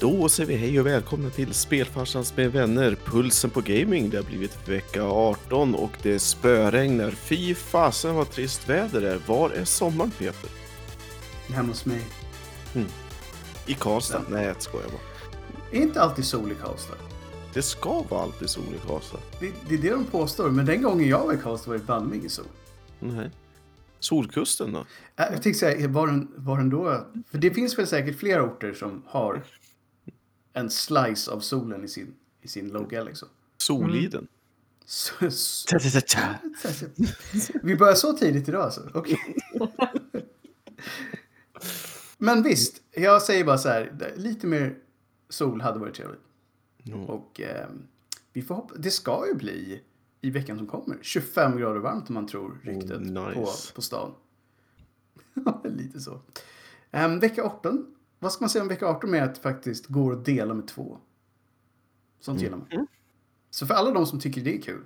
Då säger vi hej och välkomna till Spelfarsans med vänner, Pulsen på Gaming. Det har blivit vecka 18 och det spöregnar. Fy fasen vad trist väder är. Var är sommaren Peter? Hemma hos mig. I Karlstad? Nej, jag skojar bara. Det är inte alltid sol i Karlstad. Det ska vara alltid sol i Karlstad. Det, det är det de påstår, men den gången jag var i Karlstad var det banne ingen sol. Nej. Solkusten då? Äh, Jag tänkte säga, var den, var den då? För det finns väl säkert flera orter som har en slice av solen i sin, i sin logga liksom. Soliden? Så, så, vi börjar så tidigt idag alltså? Okej. Men visst, jag säger bara så här, lite mer sol hade varit trevligt. Mm. Och eh, vi får hoppa, det ska ju bli i veckan som kommer 25 grader varmt om man tror ryktet Oh, nice. på, på stan. Lite så. Ehm, vecka 18, vad ska man säga om vecka 18 med att faktiskt går att dela med två? Sånt gillar man. Så för alla de som tycker det är kul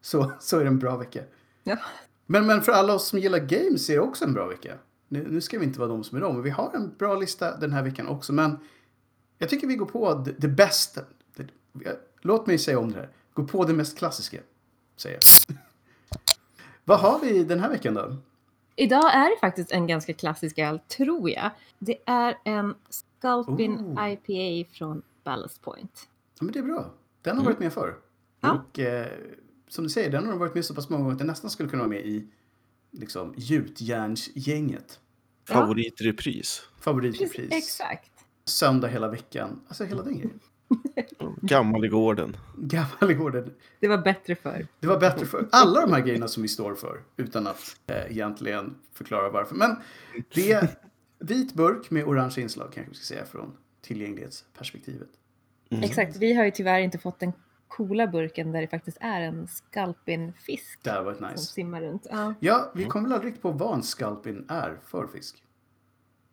så, så är det en bra vecka. Ja. Men, men för alla oss som gillar games är det också en bra vecka. Nu, nu ska vi inte vara de som är de, men vi har en bra lista den här veckan också. Men jag tycker vi går på det, det bästa. Det, låt mig säga om det här. Gå på det mest klassiska, säger jag. Vad har vi den här veckan då? Idag är det faktiskt en ganska klassisk öl, tror jag. Det är en Sculpin Oh. IPA från Ballast Point. Ja, men det är bra. Den har varit med förr. Ja. Och eh, som du säger, den har varit med så pass många gånger att den nästan skulle kunna vara med i liksom, gjutjärnsgänget. Ja. Favoritrepris? Favoritrepris. Exakt. Söndag hela veckan. Alltså hela den grejen. Gammal i gården? Gammal i gården. Det var bättre förr. Det var bättre för alla de här grejerna som vi står för utan att eh, egentligen förklara varför. Men det är vit burk med orange inslag kanske vi ska säga från tillgänglighetsperspektivet. Exakt. Vi har ju tyvärr inte fått den coola burken där det faktiskt är en Sculpin-fisk Det var ett som nice. simmar runt. Ja. Ja, vi kommer väl aldrig riktigt på vad en sculpin är för fisk.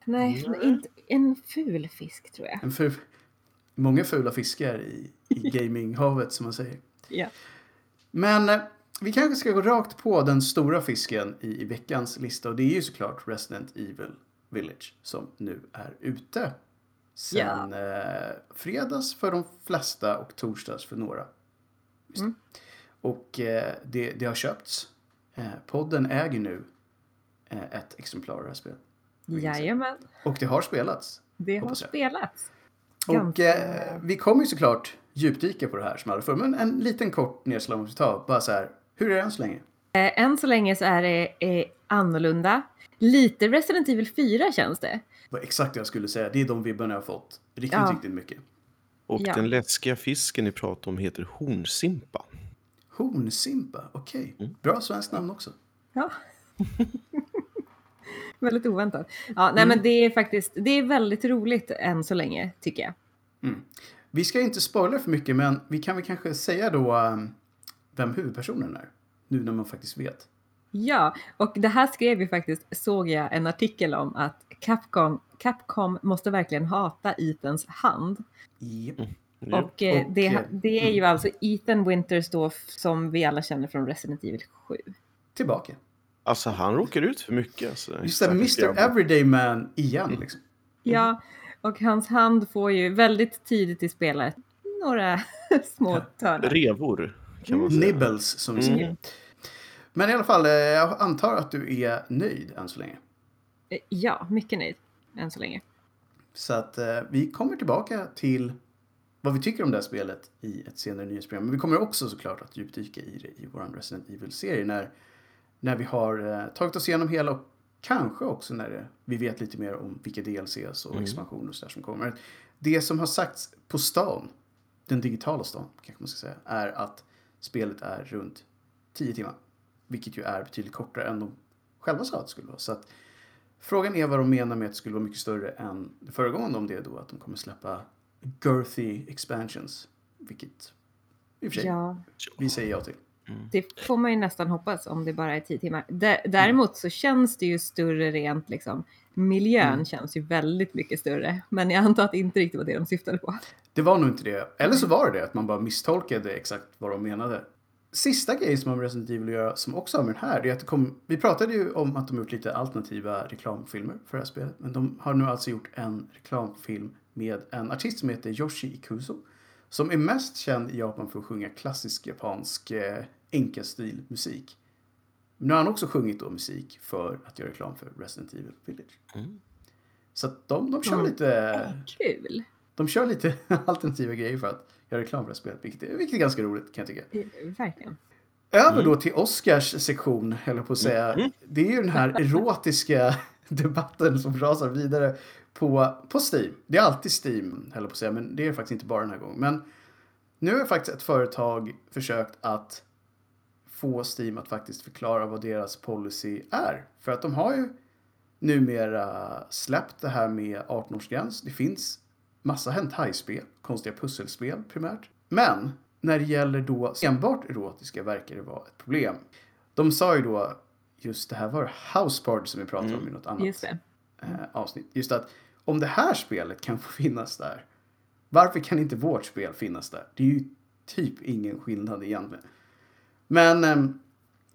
Nej, inte en ful fisk tror jag. En ful, många fula fiskar i, i gaminghavet som man säger. Ja. Men eh, vi kanske ska gå rakt på den stora fisken i, i veckans lista och det är ju såklart Resident Evil Village som nu är ute. Sen eh, fredags för de flesta och torsdags för några. Mm. Och eh, det, det har köpts. Eh, podden äger nu eh, ett exemplar av det här spelet. Jajamän, Och det har spelats. det har jag. spelats. Och eh, vi kommer ju såklart djupdyka på det här som aldrig förr. Men en liten kort nedslag måste vi ta. Bara så här, hur är det än så länge? Eh, än så länge så är det eh, annorlunda. Lite Resident Evil 4 känns det. Det var exakt det jag skulle säga. Det är de vibbarna jag har fått. Riktigt, Ja. riktigt mycket. Och Ja. den läskiga fisken ni pratar om heter hornsimpa. Hornsimpa, okej. Mm. Bra svenskt namn också. Ja. väldigt oväntat. Ja, nej men det är faktiskt, det är väldigt roligt än så länge tycker jag. Vi ska inte spoila för mycket, men vi kan väl kanske säga då um, vem huvudpersonen är. Nu när man faktiskt vet. Ja, och det här skrev ju faktiskt, såg jag en artikel om att Capcom, Capcom måste verkligen hata Ethans hand. Japp. Ja. Och, eh, Och, det, eh, det är ju alltså Ethan Winters då som vi alla känner från Resident Evil 7. Tillbaka. Alltså han råkar ut för mycket. Alltså. Just det, Mr. Everyday Man igen liksom. Ja, och hans hand får ju väldigt tidigt i spelet några små törnar. Revor kan man säga. Nibbles som vi Mm. säger. Men i alla fall, eh, jag antar att du är nöjd än så länge. Eh, Ja, mycket nöjd än så länge. Så att eh, vi kommer tillbaka till vad vi tycker om det här spelet i ett senare nyhetsprogram. Men vi kommer också såklart att djupdyka i det i vår Resident Evil-serie när, när vi har eh, tagit oss igenom hela och kanske också när det, vi vet lite mer om vilka DLCs och expansioner och så där som kommer. Det som har sagts på stan, den digitala stan kanske man ska säga, är att spelet är runt 10 timmar. Vilket ju är betydligt kortare än de själva sa att det skulle vara. Så att Frågan är vad de menar med att det skulle vara mycket större än det föregående om det är då att de kommer släppa girthy expansions. Vilket i och för sig Ja, vi säger ja till. Det får man ju nästan hoppas om det bara är tio timmar. Dä- Däremot så känns det ju större rent liksom. Miljön Mm. känns ju väldigt mycket större. Men jag antar att det inte riktigt var det de syftade på. Det var nog inte det. Eller så var det det, att man bara misstolkade exakt vad de menade. Sista grejen som har med Resident Evil att göra, som också har med den här, det är att det kom, vi pratade ju om att de gjort lite alternativa reklamfilmer för det här spelet. Men de har nu alltså gjort en reklamfilm med en artist som heter Yoshi Ikuzo. Som är mest känd i Japan för att sjunga klassisk japansk eh, enkelstilmusik. Men nu har han också sjungit då musik för att göra reklam för Resident Evil Village. Mm. Så att de, de kör Mm. lite... Kul! De kör lite alternativa grejer för att göra reklam för det här spelet, vilket är, vilket är ganska roligt kan jag tycka. Verkligen. Över då till Oscars sektion, höll på att säga. Det är ju den här erotiska debatten som rasar vidare på, på Steam. Det är alltid Steam, höll på att säga, men det är faktiskt inte bara den här gången. Men nu har faktiskt ett företag försökt att få Steam att faktiskt förklara vad deras policy är. För att de har ju numera släppt det här med 18-årsgräns. Det finns massa hentai-spel, konstiga pusselspel primärt. Men när det gäller då enbart erotiska verkar det vara ett problem. De sa ju då, just det här var House Party som vi pratade om i något annat Just det. eh, avsnitt. Just att om det här spelet kan få finnas där, varför kan inte vårt spel finnas där? Det är ju typ ingen skillnad egentligen. Men ehm,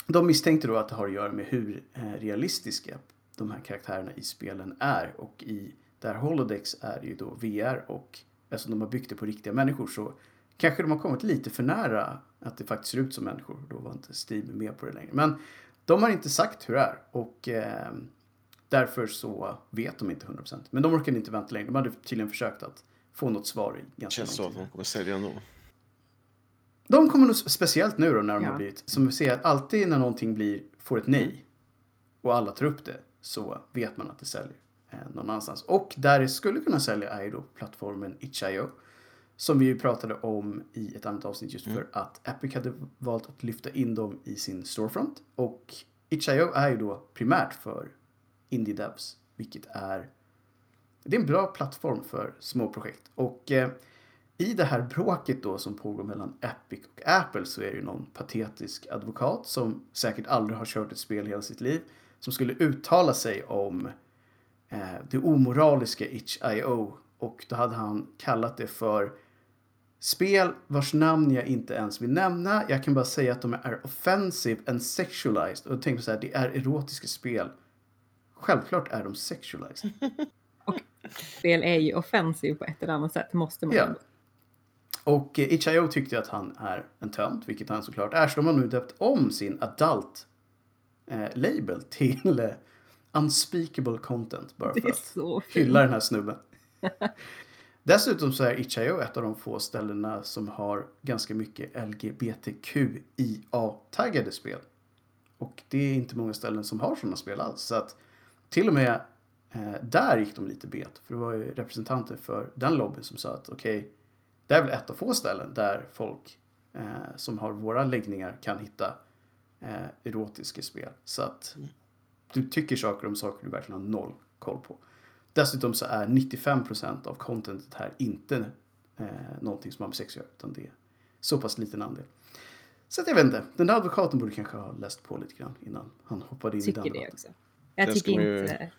de misstänkte då att det har att göra med hur eh, realistiska de här karaktärerna i spelen är. Och i där Holodex är ju då VR och eftersom de har byggt det på riktiga människor så kanske de har kommit lite för nära att det faktiskt ser ut som människor. Då var inte Steam med på det längre. Men de har inte sagt hur det är och eh, därför så vet de inte 100%. Men de orkade inte vänta längre. De hade tydligen försökt att få något svar i ganska Känns så lång att tid. de kommer sälja ändå. De kommer nog, speciellt nu då när de Ja. har blivit, som vi ser alltid när någonting blir, får ett nej och alla tar upp det så vet man att det säljer eh, någon annanstans. Och där det skulle kunna sälja är ju då plattformen Itch.io som vi ju pratade om i ett annat avsnitt just för att Epic hade valt att lyfta in dem i sin storefront. Och Itch.io är ju då primärt för indie devs, vilket är det är en bra plattform för små projekt. Och eh, i det här bråket då som pågår mellan Epic och Apple så är det ju någon patetisk advokat som säkert aldrig har kört ett spel hela sitt liv som skulle uttala sig om eh, det omoraliska itch.io och då hade han kallat det för spel vars namn jag inte ens vill nämna. Jag kan bara säga att de är offensive and sexualized. Och jag tänkte så här, det är erotiska spel. Självklart är de sexualized. Spel är ju offensiv på ett eller annat sätt, måste man Ja. Och eh, Itch.io tyckte att han är en tönt, vilket han såklart är. Så de har nu döpt om sin adult eh, label till eh, unspeakable content. Bara för att hylla den här snubben. Dessutom så är Itch.io ett av de få ställena som har ganska mycket LGBTQIA-taggade spel. Och det är inte många ställen som har sådana spel alls. Så att till och med eh, där gick de lite bet. För det var ju representanter för den lobbyn som sa att okej, det är väl ett av få ställen där folk eh, som har våra läggningar kan hitta eh, erotiska spel. Så att du tycker saker om saker du verkligen har noll koll på. Dessutom så är 95% av contentet här inte eh, någonting som har med sex att göra, utan det är så pass liten andel. Så att jag vet inte, den där advokaten borde kanske ha läst på lite grann innan han hoppade in i Tycker den det debatten. också. Jag tycker ska man ju- inte...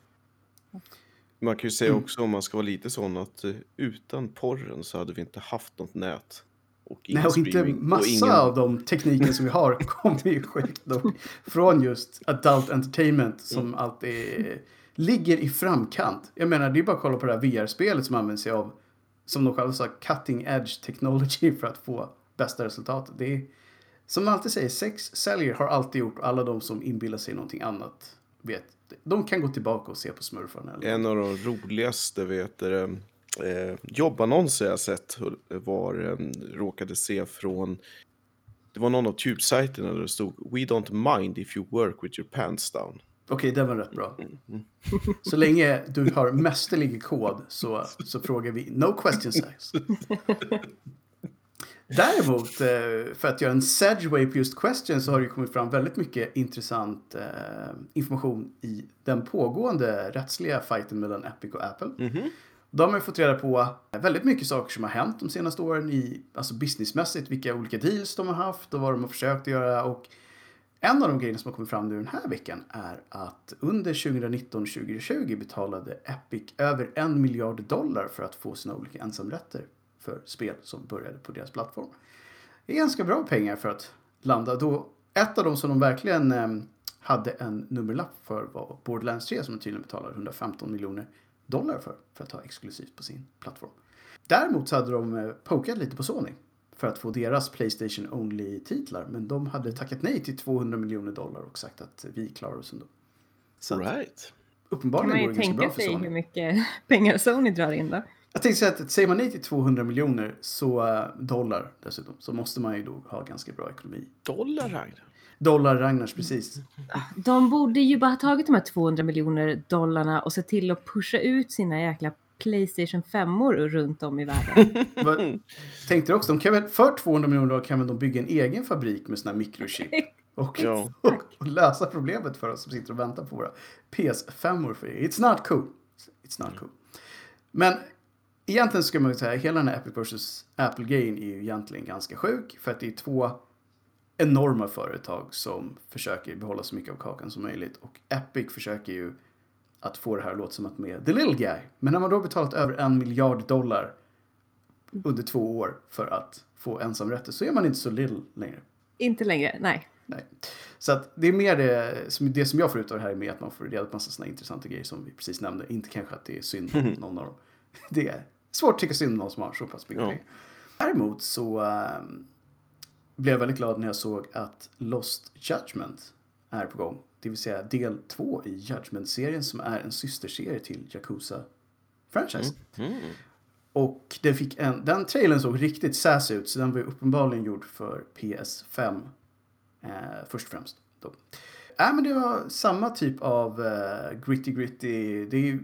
Man kan ju säga Mm. också om man ska vara lite sån att eh, utan porren så hade vi inte haft något nät. Och ingen Nej, och inte massa och ingen... av de tekniker som vi har kommer ju sjukt nog från just adult entertainment som Mm. alltid ligger i framkant. Jag menar, det är bara att kolla på det här VR-spelet som använder sig av, som de själva sa, cutting edge technology för att få bästa resultatet. Det är, som man alltid säger, sex säljer har alltid gjort alla de som inbillar sig någonting annat vet. De kan gå tillbaka och se på smurfarna. Eller En av de roligaste vet du, eh, jobbannonser jag sett var, eh, råkade se från det var någon av tubesajterna där det stod We don't mind if you work with your pants down. Okej, den var rätt bra. Så länge du har mästerlig kod så, så frågar vi no question size. Däremot, eh, för att göra en segway på just question så har det kommit fram väldigt mycket intressant eh, information i den pågående rättsliga fighten mellan Epic och Apple. Då har man fått reda på väldigt mycket saker som har hänt de senaste åren i, alltså businessmässigt, vilka olika deals de har haft och vad de har försökt att göra och en av de grejerna som har kommit fram nu den här veckan är att under 2019-2020 betalade Epic över en miljard dollar för att få sina olika ensamrätter för spel som började på deras plattform. Det är ganska bra pengar för att landa. Då ett av dem som de verkligen eh, hade en nummerlapp för var Borderlands 3 som de tydligen betalade 115 miljoner dollar för, för att ha exklusivt på sin plattform. Däremot så hade de eh, pokat lite på Sony för att få deras Playstation Only-titlar. Men de hade tackat nej till 200 miljoner dollar och sagt att vi klarar oss ändå. Så Right. Kan uppenbarligen man går ju det ganska bra tänka för sig Sony. hur mycket pengar Sony drar in då. Jag tänkte säga att säger man nej till 200 miljoner så eh, dollar dessutom så måste man ju då ha ganska bra ekonomi. Dollar, Ragnar. Dollar Ragnars precis. De borde ju bara ha tagit de här 200 miljoner dollarna och se till att pusha ut sina jäkla Playstation 5 runt om i världen. Tänkte du också? De kan väl, för 200 miljoner dollar kan väl de bygga en egen fabrik med såna här mikrochip och, Ja. och, och lösa problemet för oss som sitter och väntar på våra PS5 för er. It's not cool. It's not cool. Men egentligen ska man ju säga hela den här Epic vs Apple-grejen är ju egentligen ganska sjuk för att det är två enorma företag som försöker behålla så mycket av kakan som möjligt och Epic försöker ju att få det här att låta som att de är the little guy. Men när man då betalat över en miljard dollar under två år för att få ensamrätter så är man inte så little längre. Inte längre, nej. Nej. Så att det är mer det som, det som jag får ut av det här är med att man får reda på massa såna intressanta grejer som vi precis nämnde. Inte kanske att det är synd om någon av dem. Det är svårt att tycka synd om någon som har så pass mycket Ja. pengar. Däremot så ehm, blev jag väldigt glad när jag såg att Lost Judgment är på gång. Det vill säga del två i Judgment-serien som är en systerserie till Yakuza-franchise. Mm. Och den, fick en, den trailern såg riktigt sass ut så den var ju uppenbarligen gjord för PS5 eh, först och främst. Då. Äh, men det var samma typ av eh, gritty gritty. Det är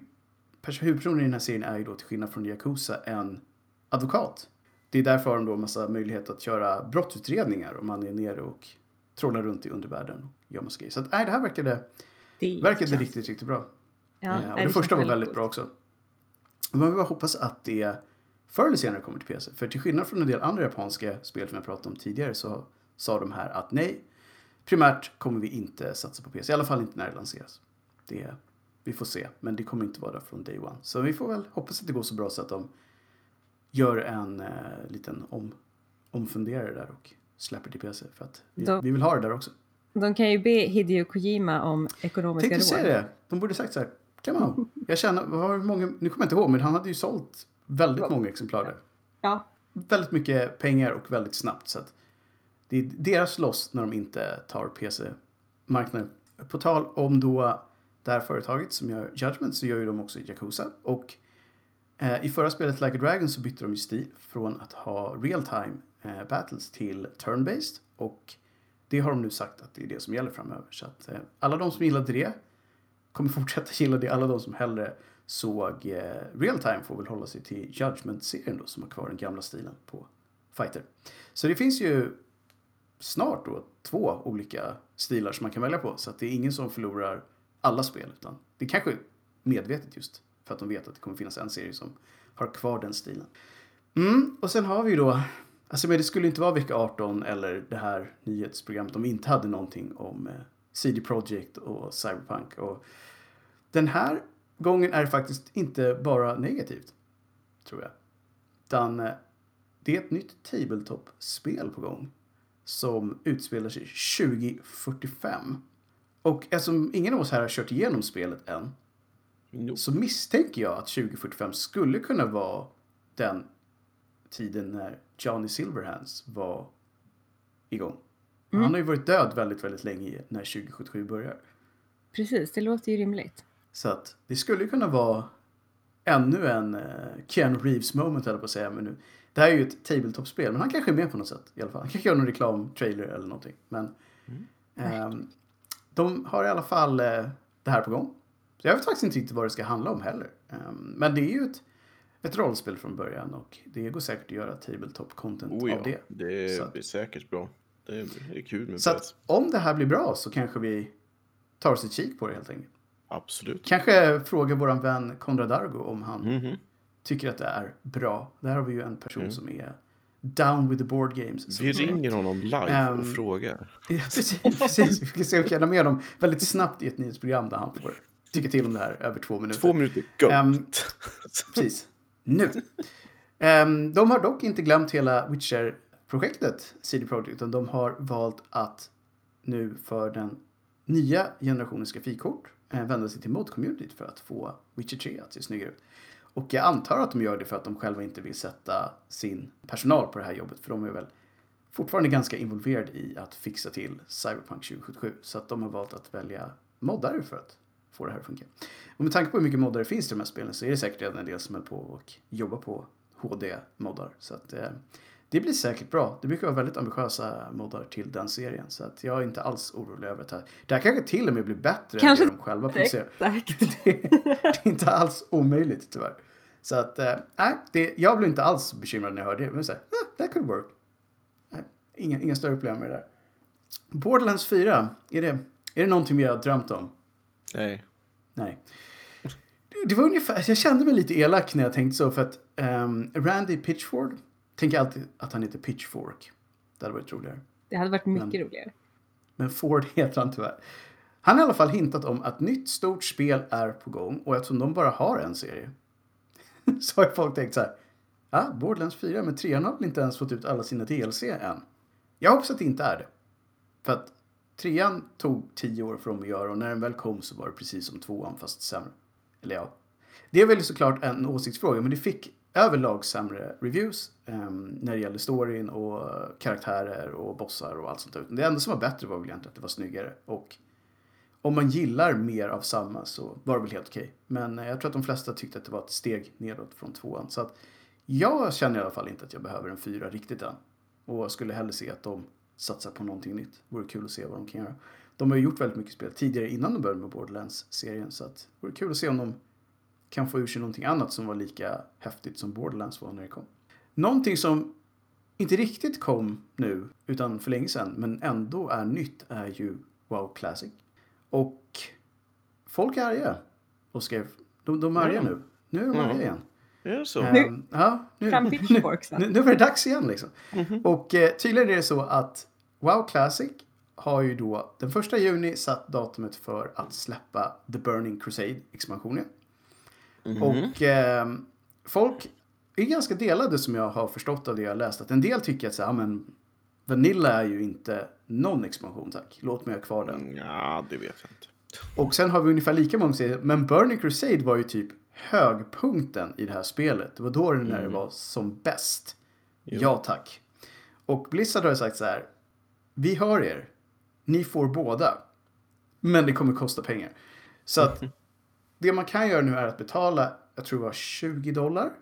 huvudpersonen i den här serien är ju då till skillnad från Yakuza en advokat. Det är därför har de då massa möjlighet att göra brottsutredningar om man är nere och trollar runt i undervärlden och gör massa grejer. Så att, nej, det här verkade, Det verkade känns- riktigt, riktigt bra. Ja, Eh, och det känns första var väldigt bra också. Man vill bara hoppas att det förr eller senare kommer till PC. För till skillnad från en del andra japanska spel som jag pratade om tidigare så sa de här att nej, primärt kommer vi inte satsa på PC. I alla fall inte när det lanseras. Det, vi får se, men det kommer inte vara där från day one. Så vi får väl hoppas att det går så bra så att de gör en eh, liten om, omfunderare där och släpper till PC. För att vi, Då- vi vill ha det där också. De kan ju be Hideo Kojima om ekonomiska Tänkte råd. säga det. De borde sagt så här. Come on. Jag känner, har många, nu kommer jag inte ihåg, men han hade ju sålt väldigt många exemplar där. Ja, Väldigt mycket pengar och väldigt snabbt. Så att det är deras loss när de inte tar PC-marknaden. På tal om då det här företaget som gör Judgment så gör ju de också Yakuza. Och eh, i förra spelet Like a Dragon så bytte de ju stil från att ha real time eh, battles till turn-based. Och det har de nu sagt att det är det som gäller framöver. Så att eh, alla de som gillade det kommer fortsätta gilla det. Alla de som hellre såg eh, real time får väl hålla sig till Judgment-serien då som har kvar den gamla stilen på fighter. Så det finns ju snart då två olika stilar som man kan välja på. Så att det är ingen som förlorar alla spel. Utan det är kanske medvetet just för att de vet att det kommer finnas en serie som har kvar den stilen. Mm, och sen har vi ju då, alltså men det skulle inte vara vecka 18 eller det här nyhetsprogrammet om vi inte hade någonting om eh, CD Projekt och Cyberpunk. Och den här gången är det faktiskt inte bara negativt, tror jag. Utan eh, det är ett nytt tabletop-spel på gång som utspelar sig 2045. Och eftersom ingen av oss här har kört igenom spelet än Jo. så misstänker jag att 2045 skulle kunna vara den tiden när Johnny Silverhands var igång. Han har ju varit död väldigt, väldigt länge när 2077 börjar. precis. Det låter ju rimligt. Så att det skulle kunna vara ännu en uh, Keanu Reeves moment, höll jag på att säga. Men nu, det här är ju ett tabletop-spel, men han kanske är med på något sätt i alla fall. Han kanske gör någon reklamtrailer eller någonting. Men ehm, de har i alla fall eh, det här på gång. Så jag vet faktiskt inte riktigt vad det ska handla om heller. Ehm, men det är ju ett, ett rollspel från början och det går säkert att göra tabletop-content Oh ja, av det. det att- blir säkert bra. Det är, det är kul med Så att om det här blir bra så kanske vi tar oss ett kik på det helt enkelt. Absolut. Kanske fråga våran vän Konrad Argo om han Mhm. tycker att det är bra. Där har vi ju en person Mm. som är down with the board games. Vi ringer honom live och Ehm, frågar. Ja, precis, precis. Vi ska se om vi kan ha med honom väldigt snabbt i ett nyhetsprogram där han får tycka till om det här över två minuter. Två minuter, go! Ehm, Precis. Nu. Ehm, de har dock inte glömt hela Witcher-projektet, CD Projekt, utan de har valt att nu för den nya generationens grafikkort eh, vända sig till mod-communityt för att få Witcher 3 att se snyggare ut. Och jag antar att de gör det för att de själva inte vill sätta sin personal på det här jobbet. För de är väl fortfarande ganska involverade i att fixa till Cyberpunk 2077. Så att de har valt att välja moddare för att få det här att funka. Och med tanke på hur mycket moddare det finns i de här spelen så är det säkert redan en del som är på och jobbar på HD-moddar. Så att eh, det blir säkert bra. Det brukar vara väldigt ambitiösa moddar till den serien. Så att jag är inte alls orolig över det här. Det här kanske till och med blir bättre Kanske än det de själva producerar. Exakt. Det, det är inte alls omöjligt tyvärr. Så att, nej, det, jag blev inte alls bekymrad när jag hörde det. Men så här, ah, that could work. Inga, inga större problem med det där. Borderlands 4, är det, är det någonting vi har drömt om? Nej. Nej. Det var ungefär, jag kände mig lite elak när jag tänkte så för att ehm, Randy Pitchford, tänker alltid att han heter Pitchfork. Det hade varit roligare. Det hade varit mycket Men- roligare. Men Ford heter han tyvärr. Han har i alla fall hintat om att nytt stort spel är på gång och eftersom de bara har en serie så har folk tänkt så här. Ja, ah, Borderlands 4, men 3 har väl inte ens fått ut alla sina DLC än. Jag hoppas att det inte är det. För att 3 tog 10 år för dem att göra och när den väl kom så var det precis som 2 fast sämre. Eller ja. Det är väl såklart en åsiktsfråga men det fick överlag sämre reviews eh, när det gäller storyn och karaktärer och bossar och allt sånt där. Det enda som var bättre var väl egentligen att det var snyggare och om man gillar mer av samma så var det väl helt okej. Men eh, jag tror att de flesta tyckte att det var ett steg nedåt från tvåan. Så att jag känner i alla fall inte att jag behöver en fyra riktigt än. Och skulle hellre se att de satsar på någonting nytt. Vore kul att se vad de kan göra. De har ju gjort väldigt mycket spel tidigare innan de började med Borderlands-serien. Så att det vore kul att se om de kan få ur sig någonting annat som var lika häftigt som Borderlands var när det kom. Någonting som inte riktigt kom nu, utan för länge sedan, men ändå är nytt är ju WoW Classic. Och folk är arga. Och skrev, de, de är arga Mm. nu. Nu är de Mm. arga igen. Är det så? Ehm, ja, nu, pitchforksen. nu, nu var det dags igen liksom. Och eh, tydligen är det så att WoW Classic har ju då den första juni satt datumet för att släppa The Burning Crusade-expansionen. Och ehm, folk är ganska delade som jag har förstått av det jag har läst. Att en del tycker att så, här, ja, men Vanilla är ju inte någon expansion tack. Låt mig ha kvar den. Ja, det vet jag inte. Och sen har vi ungefär lika många som säger, men Burning Crusade var ju typ högpunkten i det här spelet. Det var då det när det var som bäst. Ja tack. Och Blizzard har ju sagt så här, vi hör er. Ni får båda. Men det kommer kosta pengar. Så att det man kan göra nu är att betala, jag tror det var 20 dollar.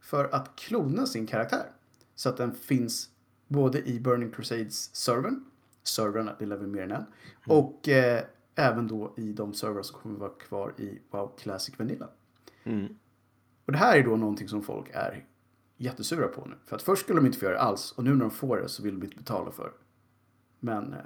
För att klona sin karaktär. Så att den finns både i Burning Crusades servern. Servrarna, det lär vi mer än en. Och eh, även då i de servrar som kommer vara kvar i WoW Classic Vanilla. Mm. Och det här är då någonting som folk är jättesura på nu. För att först skulle de inte få göra det alls och nu när de får det så vill de inte betala för det. Men eh,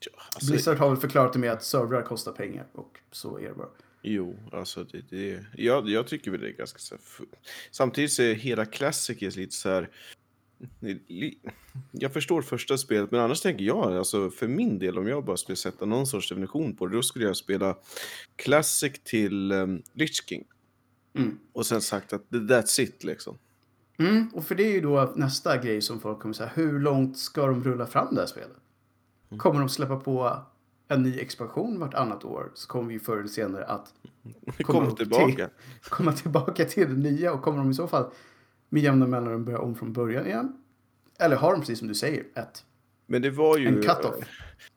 Ja, alltså, Blizzard har väl förklarat det med att servrar kostar pengar och så är det bara. Jo, alltså det, det, jag, jag tycker väl det är ganska så här, Samtidigt så är hela Classic lite så här... Jag förstår första spelet, men annars tänker jag, alltså för min del, om jag bara skulle sätta någon sorts definition på det, då skulle jag spela Classic till um, Lich King. Mm. Och sen sagt att that's it liksom. Mm, och för det är ju då nästa grej som folk kommer säga. Hur långt ska de rulla fram det här spelet? Kommer de släppa på en ny expansion vartannat år så kommer vi förr eller senare att Kom upp tillbaka. Till, komma tillbaka till det nya och kommer de i så fall med jämna mellanrum börja om från början igen? Eller har de precis som du säger ett Men det var ju... En cut-off.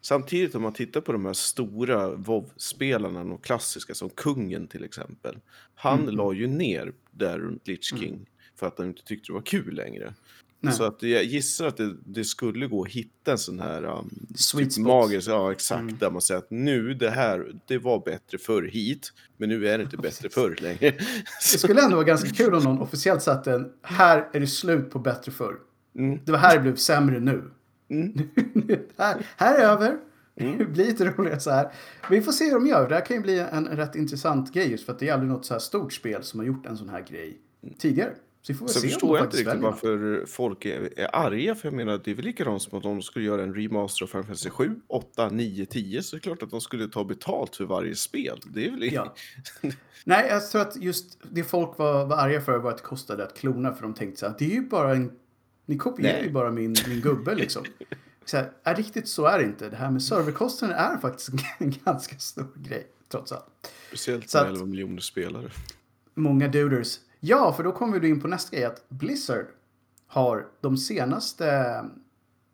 Samtidigt om man tittar på de här stora WoW-spelarna, de klassiska som Kungen till exempel. Han Mm. la ju ner där runt Lich King för att han inte tyckte det var kul längre. Nej. Så att jag gissar att det, det skulle gå att hitta en sån här um, Sweet typ magisk, ja exakt, Mm. där man säger att nu det här, det var bättre förr hit, men nu är det inte bättre förr längre. Det skulle ändå vara ganska kul om någon officiellt satte en här är det slut på bättre förr. Mm. Det var här det blev sämre nu. Mm. här, här är över. Det blir lite roligare så här. Vi får se hur de gör. Det här kan ju bli en, en rätt intressant grej just för att det är aldrig något så här stort spel som har gjort en sån här grej tidigare. Så Så förstår jag inte riktigt väljer varför folk är, är arga. För jag menar, det är väl likadant som att de skulle göra en remaster av Final Fantasy 7, 8, 9, 10 så är det klart att de skulle ta betalt för varje spel. Det är väl Ja. Nej, jag tror att just det folk var, var arga för var att det kostade att klona för de tänkte så här, det är ju bara en, ni kopierar Nej. ju bara min, min gubbe liksom. Så här, är riktigt så är det inte. Det här med serverkostnaden är faktiskt en ganska stor grej. trots allt. Speciellt med att- 11 miljoner spelare. Många duders. Ja, för då kommer vi in på nästa grej att Blizzard har de senaste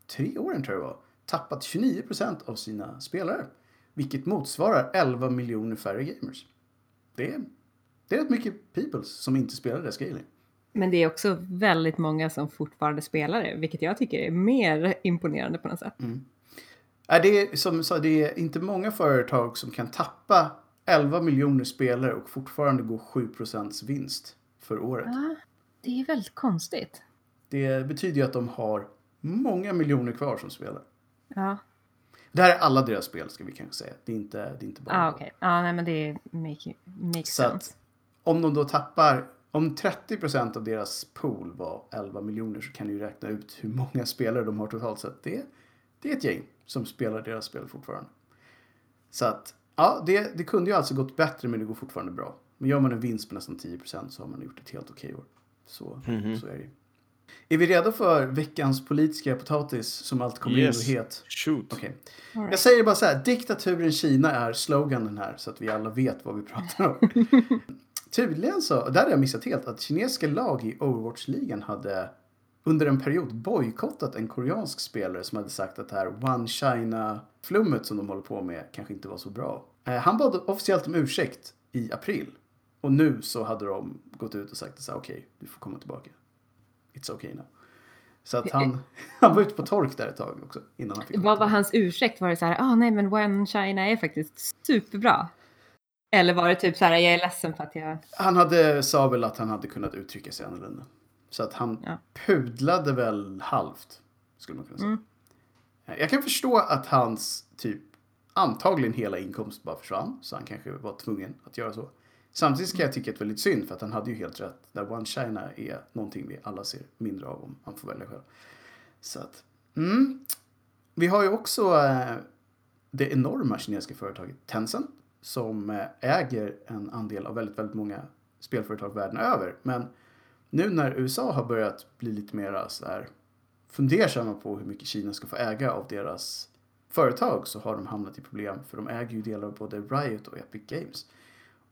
tre åren tror jag var tappat 29% av sina spelare. Vilket motsvarar 11 miljoner färre gamers. Det är, det är rätt mycket peoples som inte spelar det scaling. Men det är också väldigt många som fortfarande spelar det, vilket jag tycker är mer imponerande på något sätt. Nej, det är som sa, det är inte många företag som kan tappa 11 miljoner spelare och fortfarande gå 7% vinst för året. Ah, det är väldigt konstigt. Det betyder ju att de har många miljoner kvar som spelar. Ja, Det här är alla deras spel ska vi kanske säga. Det är inte, det är inte bara... ah, okej. Ja, nej, men det make, makes Så att- sense. Om de då tappar, om 30% av deras pool var 11 miljoner så kan ni ju räkna ut hur många spelare de har totalt sett. Det, det är ett gäng som spelar deras spel fortfarande. Så att, ja, det, det kunde ju alltså gått bättre men det går fortfarande bra. Men gör man en vinst på nästan 10% så har man gjort ett helt okej år. Så, så är det. Är vi redo för veckans politiska potatis som allt kommer Yes. in och het? Shoot. Okej. All right. Jag säger bara så här, diktaturen Kina är sloganen här så att vi alla vet vad vi pratar om. Tydligen så, där hade jag missat helt, att kinesiska lag i Overwatch-ligan hade under en period bojkottat en koreansk spelare som hade sagt att det här One China-flummet som de håller på med kanske inte var så bra. Eh, han bad officiellt om ursäkt i april. Och nu så hade de gått ut och sagt så här, okej, du får komma tillbaka. It's okay now. Så att han, han var ute på tork där ett tag också innan han fick Vad var hans ursäkt? Var det så här, ah nej men One China är faktiskt superbra? Eller var det typ så här, jag är ledsen för att jag... Han hade, sa väl att han hade kunnat uttrycka sig annorlunda. Så att han Ja. pudlade väl halvt, skulle man kunna säga. Mm. Jag kan förstå att hans typ antagligen hela inkomst bara försvann. Så han kanske var tvungen att göra så. Samtidigt kan jag tycka att det är väldigt synd för att han hade ju helt rätt. Där One China är någonting vi alla ser mindre av om man får välja själv. Så att, mm. Vi har ju också eh, det enorma kinesiska företaget Tencent som eh, äger en andel av väldigt, väldigt många spelföretag världen över. Men nu när USA har börjat bli lite mer så här fundersamma på hur mycket Kina ska få äga av deras företag så har de hamnat i problem för de äger ju delar av både Riot och Epic Games.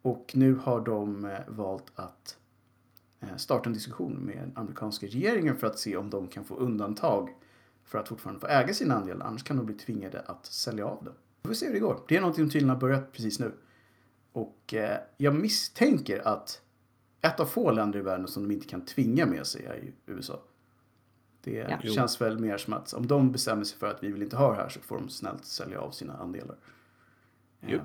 Och nu har de eh, valt att eh, starta en diskussion med den amerikanska regeringen för att se om de kan få undantag för att fortfarande få äga sin andel. Annars kan de bli tvingade att sälja av den. Vi får se hur det går. Det är någonting som tydligen har börjat precis nu. Och eh, jag misstänker att ett av få länder i världen som de inte kan tvinga med sig är USA. Det Ja. Känns väl mer som att om de bestämmer sig för att vi vill inte ha det här så får de snällt sälja av sina andelar. Ehm, Jupp.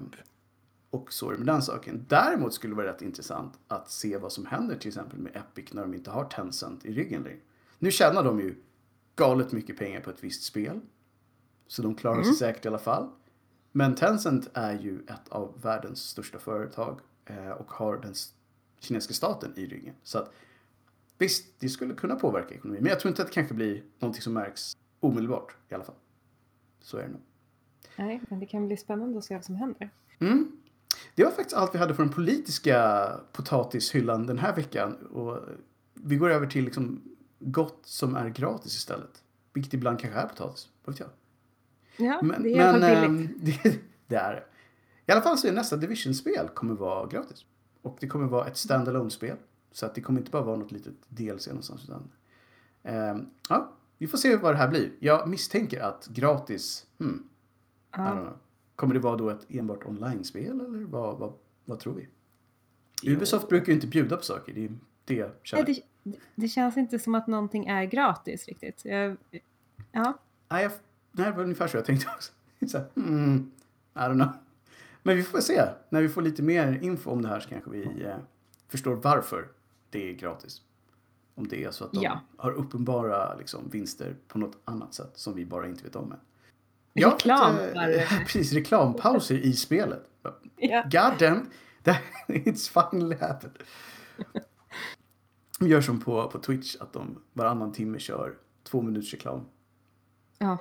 Och så är det med den saken. Däremot skulle det vara rätt intressant att se vad som händer till exempel med Epic när de inte har Tencent i ryggen längre. Nu tjänar de ju galet mycket pengar på ett visst spel. Så de klarar sig säkert i alla fall. Men Tencent är ju ett av världens största företag eh, och har den kinesiska staten i ryggen. Så att visst, det skulle kunna påverka ekonomin. Men jag tror inte att det kanske blir någonting som märks omedelbart i alla fall. Så är det nog. Nej, men det kan bli spännande att se vad som händer. Mm. Det var faktiskt allt vi hade för den politiska potatishyllan den här veckan. Och vi går över till liksom gott som är gratis istället. Vilket ibland kanske är potatis, vad vet jag. Ja, Men, det är i alla fall billigt. ehm, det, det är det. I alla fall så är nästa Division-spel kommer vara gratis. Och det kommer vara ett standalone spel Så att det kommer inte bara vara något litet DLC någonstans. Utan, ehm, ja, vi får se vad det här blir. Jag misstänker att gratis, hmm, I don't Ja. know. Kommer det vara då ett enbart online-spel eller vad, vad, vad tror vi? Ja. Ubisoft brukar ju inte bjuda på saker. Det är det jag känner. Nej, det, det känns inte som att någonting är gratis riktigt. Jag, ja, Nej, jag, det var ungefär så jag tänkte också. Så hmm, I don't know. Men vi får se. När vi får lite mer info om det här så kanske vi eh, förstår varför det är gratis. Om det är så att de Ja. har uppenbara liksom, vinster på något annat sätt som vi bara inte vet om än. Reklam att, för- eh, Precis, reklampauser i spelet. ja. God damn, that, it's finally happened. De gör som på, på Twitch, att de varannan timme kör två minuters reklam. ja.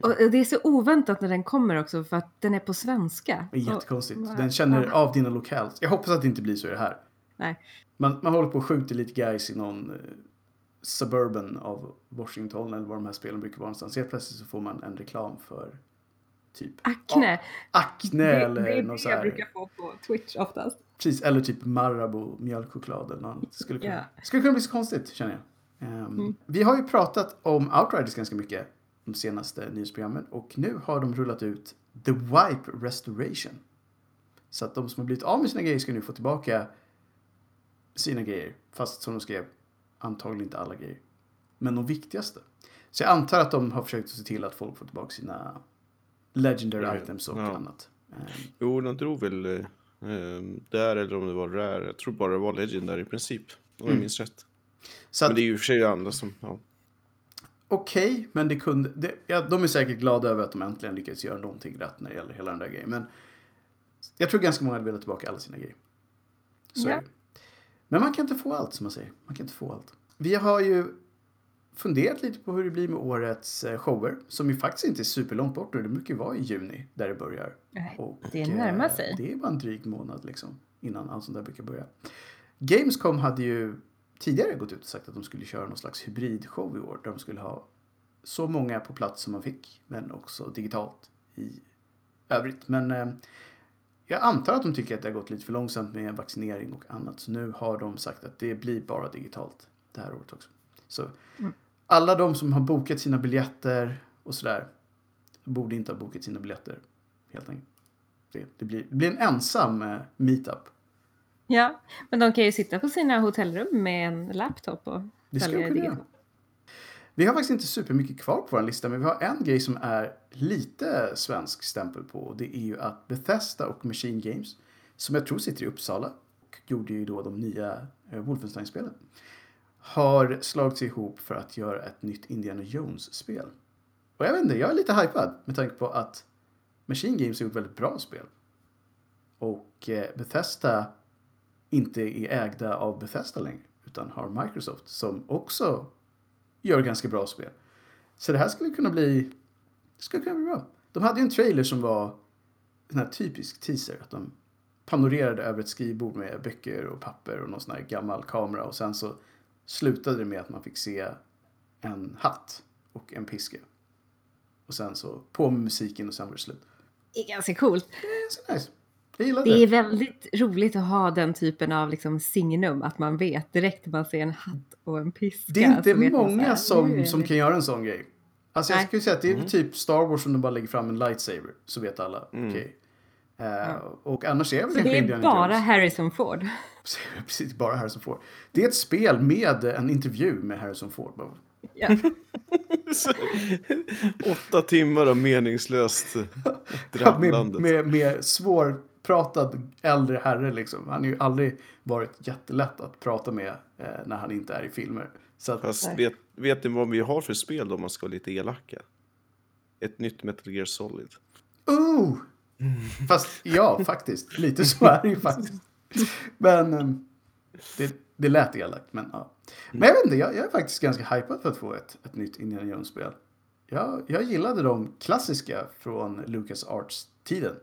Och det är så oväntat när den kommer också för att den är på svenska. Det är jättekonstigt. Den känner Ja. av dina lokalt. Jag hoppas att det inte blir så i det här. Nej. Man, man håller på och skjuter lite guys i någon eh, suburban av Washington eller var de här spelen brukar vara någonstans. Helt plötsligt så får man en reklam för typ Acne. Akne det, eller det är något det så jag här. brukar få på Twitch oftast. Precis, eller typ Marabou mjölkchoklad eller något annat. Skulle kunna, Ja. skulle kunna bli så konstigt känner jag. Ehm, Mm. Vi har ju pratat om Outriders ganska mycket de senaste nyhetsprogrammen och nu har de rullat ut The Wipe Restoration. Så att de som har blivit av med sina grejer ska nu få tillbaka sina grejer. Fast som de skrev, antagligen inte alla grejer. Men de viktigaste. Så jag antar att de har försökt se till att folk får tillbaka sina Legendary Ja, items och ja. annat. Ehm, Jo, de drog väl eh, där eller om det var Rare. Jag tror bara det var Legendary i princip. Om Mm. jag minns rätt. Så att, Men det är ju i och för sig andra som... Ja. okej, men det kunde... Det, ja, de är säkert glada över att de äntligen lyckats göra någonting rätt när det gäller hela den där grejen. Men jag tror ganska många hade velat tillbaka alla sina grejer. Så Ja. Men man kan inte få allt som man säger. Man kan inte få allt. Vi har ju funderat lite på hur det blir med årets eh, shower. Som ju faktiskt inte är superlångt bort nu. Det brukar ju vara i juni där det börjar. Nej, Och, det närmar eh, sig. Det är bara en dryg månad liksom. Innan allt sånt där brukar börja. Gamescom hade ju tidigare gått ut och sagt att de skulle köra någon slags hybridshow i år. Där de skulle ha så många på plats som man fick. Men också digitalt i övrigt. Men eh, jag antar att de tycker att det har gått lite för långsamt med vaccinering och annat. Så nu har de sagt att det blir bara digitalt det här året också. Så Mm. alla de som har bokat sina biljetter och sådär borde inte ha bokat sina biljetter. Helt enkelt. Det, det, blir, det blir en ensam eh, meetup. Ja, men de kan ju sitta på sina hotellrum med en laptop och Det följa digitalt. Vi har faktiskt inte supermycket kvar på vår lista, men vi har en grej som är lite svensk stämpel på. Och det är ju att Bethesda och Machine Games, som jag tror sitter i Uppsala och gjorde ju då de nya eh, Wolfenstein-spelen, har slagit ihop för att göra ett nytt Indiana Jones-spel. Och jag vet inte, jag är lite hypad med tanke på att Machine Games har gjort väldigt bra spel. Och eh, Bethesda inte är ägda av Bethesda längre, utan har Microsoft som också gör ganska bra spel. Så det här skulle kunna bli, skulle kunna bli bra. De hade ju en trailer som var en här typisk teaser, att de panorerade över ett skrivbord med böcker och papper och någon sån här gammal kamera och sen så slutade det med att man fick se en hatt och en piska. Och sen så på med musiken och sen var det slut. Det är ganska coolt. Det är så nice. Jag det. Det är väldigt roligt att ha den typen av liksom signum, att man vet direkt när man ser en hatt och en piska. Det är inte många här, som, är som kan göra en sån grej. Alltså jag Nej. skulle säga att det är Mm. typ Star Wars som de bara lägger fram en lightsaber. Så vet alla. Mm. Okej. Eh, Och annars är det väl Så det är bara Jones. Harrison Ford. Precis, bara Harrison Ford. Det är ett spel med en intervju med Harrison Ford. Ja. Åtta timmar av meningslöst med, drabblande. med, med svårpratad äldre herre liksom. Han har ju aldrig varit jättelätt att prata med eh, när han inte är i filmer. Så att, Fast vet, vet ni vad vi har för spel då om man ska vara lite elaka? Ett nytt Metal Gear Solid. Oh! Fast ja, faktiskt. Lite så är det ju faktiskt. Men ehm, det, det lät elakt. Men, ja. men jag vet inte, jag, jag är faktiskt ganska hypad för att få ett, ett nytt Indiana Jones-spel. Jag, jag gillade de klassiska från Lucas Arts-tiden.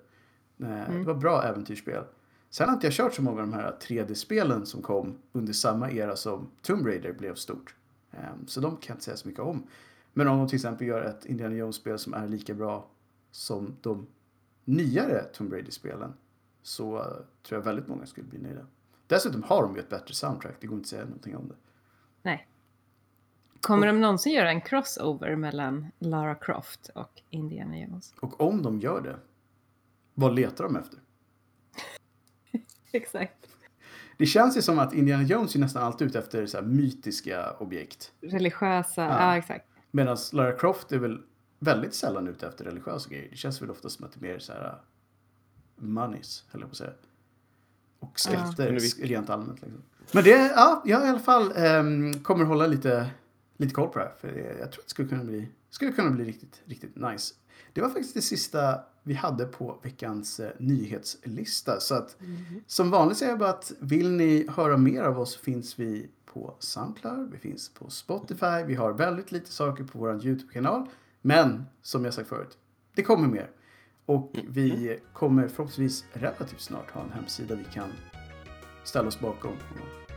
Eh, Det var bra äventyrsspel. Sen har inte jag kört så många av de här 3D-spelen som kom under samma era som Tomb Raider blev stort. Ehm, Så de kan jag inte säga så mycket om. Men om de till exempel gör ett Indiana Jones-spel som är lika bra som de nyare Tomb Raider-spelen så tror jag väldigt många skulle bli nöjda. Dessutom har de ju ett bättre soundtrack, det går inte att säga någonting om det. Nej. Kommer de någonsin göra en crossover mellan Lara Croft och Indiana Jones? Och om de gör det, vad letar de efter? Exakt. Det känns ju som att Indiana Jones är nästan alltid ute efter så här mytiska objekt. Religiösa, Ja. ja, exakt. Medan Lara Croft är väl väldigt sällan ute efter religiösa grejer. Det känns väl ofta som att det är mer så här uh, monies, höll jag på att säga. Och släkter Ja. rent allmänt. Liksom. Men det, ja, jag i alla fall um, kommer hålla lite, lite koll på det här. För det, jag tror att det skulle kunna bli, skulle kunna bli riktigt, riktigt nice. Det var faktiskt det sista vi hade på veckans eh, nyhetslista. Så att som vanligt säger jag bara att vill ni höra mer av oss finns vi på Soundcloud, vi finns på Spotify, vi har väldigt lite saker på vår YouTube-kanal. Men som jag sagt förut, det kommer mer. Och vi kommer förhoppningsvis relativt snart ha en hemsida vi kan ställa oss bakom och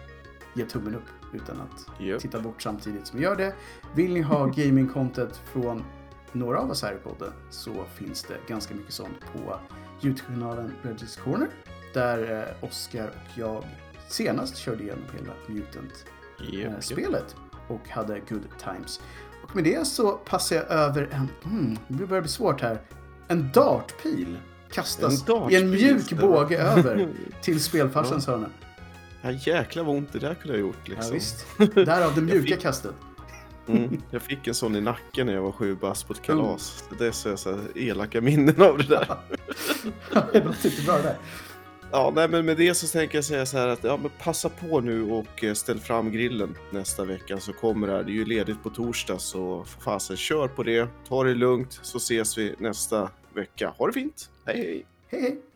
ge tummen upp utan att Japp. titta bort samtidigt som vi gör det. Vill ni ha gaming-content från några av oss här i podden så finns det ganska mycket sånt på Youtube-kanalen Regis Corner där eh, Oskar och jag senast körde igenom hela Mutant-spelet och hade good times. Och med det så passar jag över en, mm, det börjar bli svårt här, en dartpil kastas En dartpil, i en mjuk båge över till spelfarsans hörna. Ja, jäklar vad ont det där kunde ha gjort liksom. Ja, visst. Därav det mjuka fick- kastet. Mm, jag fick en sån i nacken när jag var sju bast på ett kalas. Det är så, så elaka minnen av det där. det låter inte bra där. Ja, nej, men med det så tänker jag säga så här att ja, men passa på nu och eh, ställ fram grillen nästa vecka så kommer det här. Det är ju ledigt på torsdag så fasen kör på det. Ta det lugnt så ses vi nästa vecka. Ha det fint. Hej hej! Hej hej!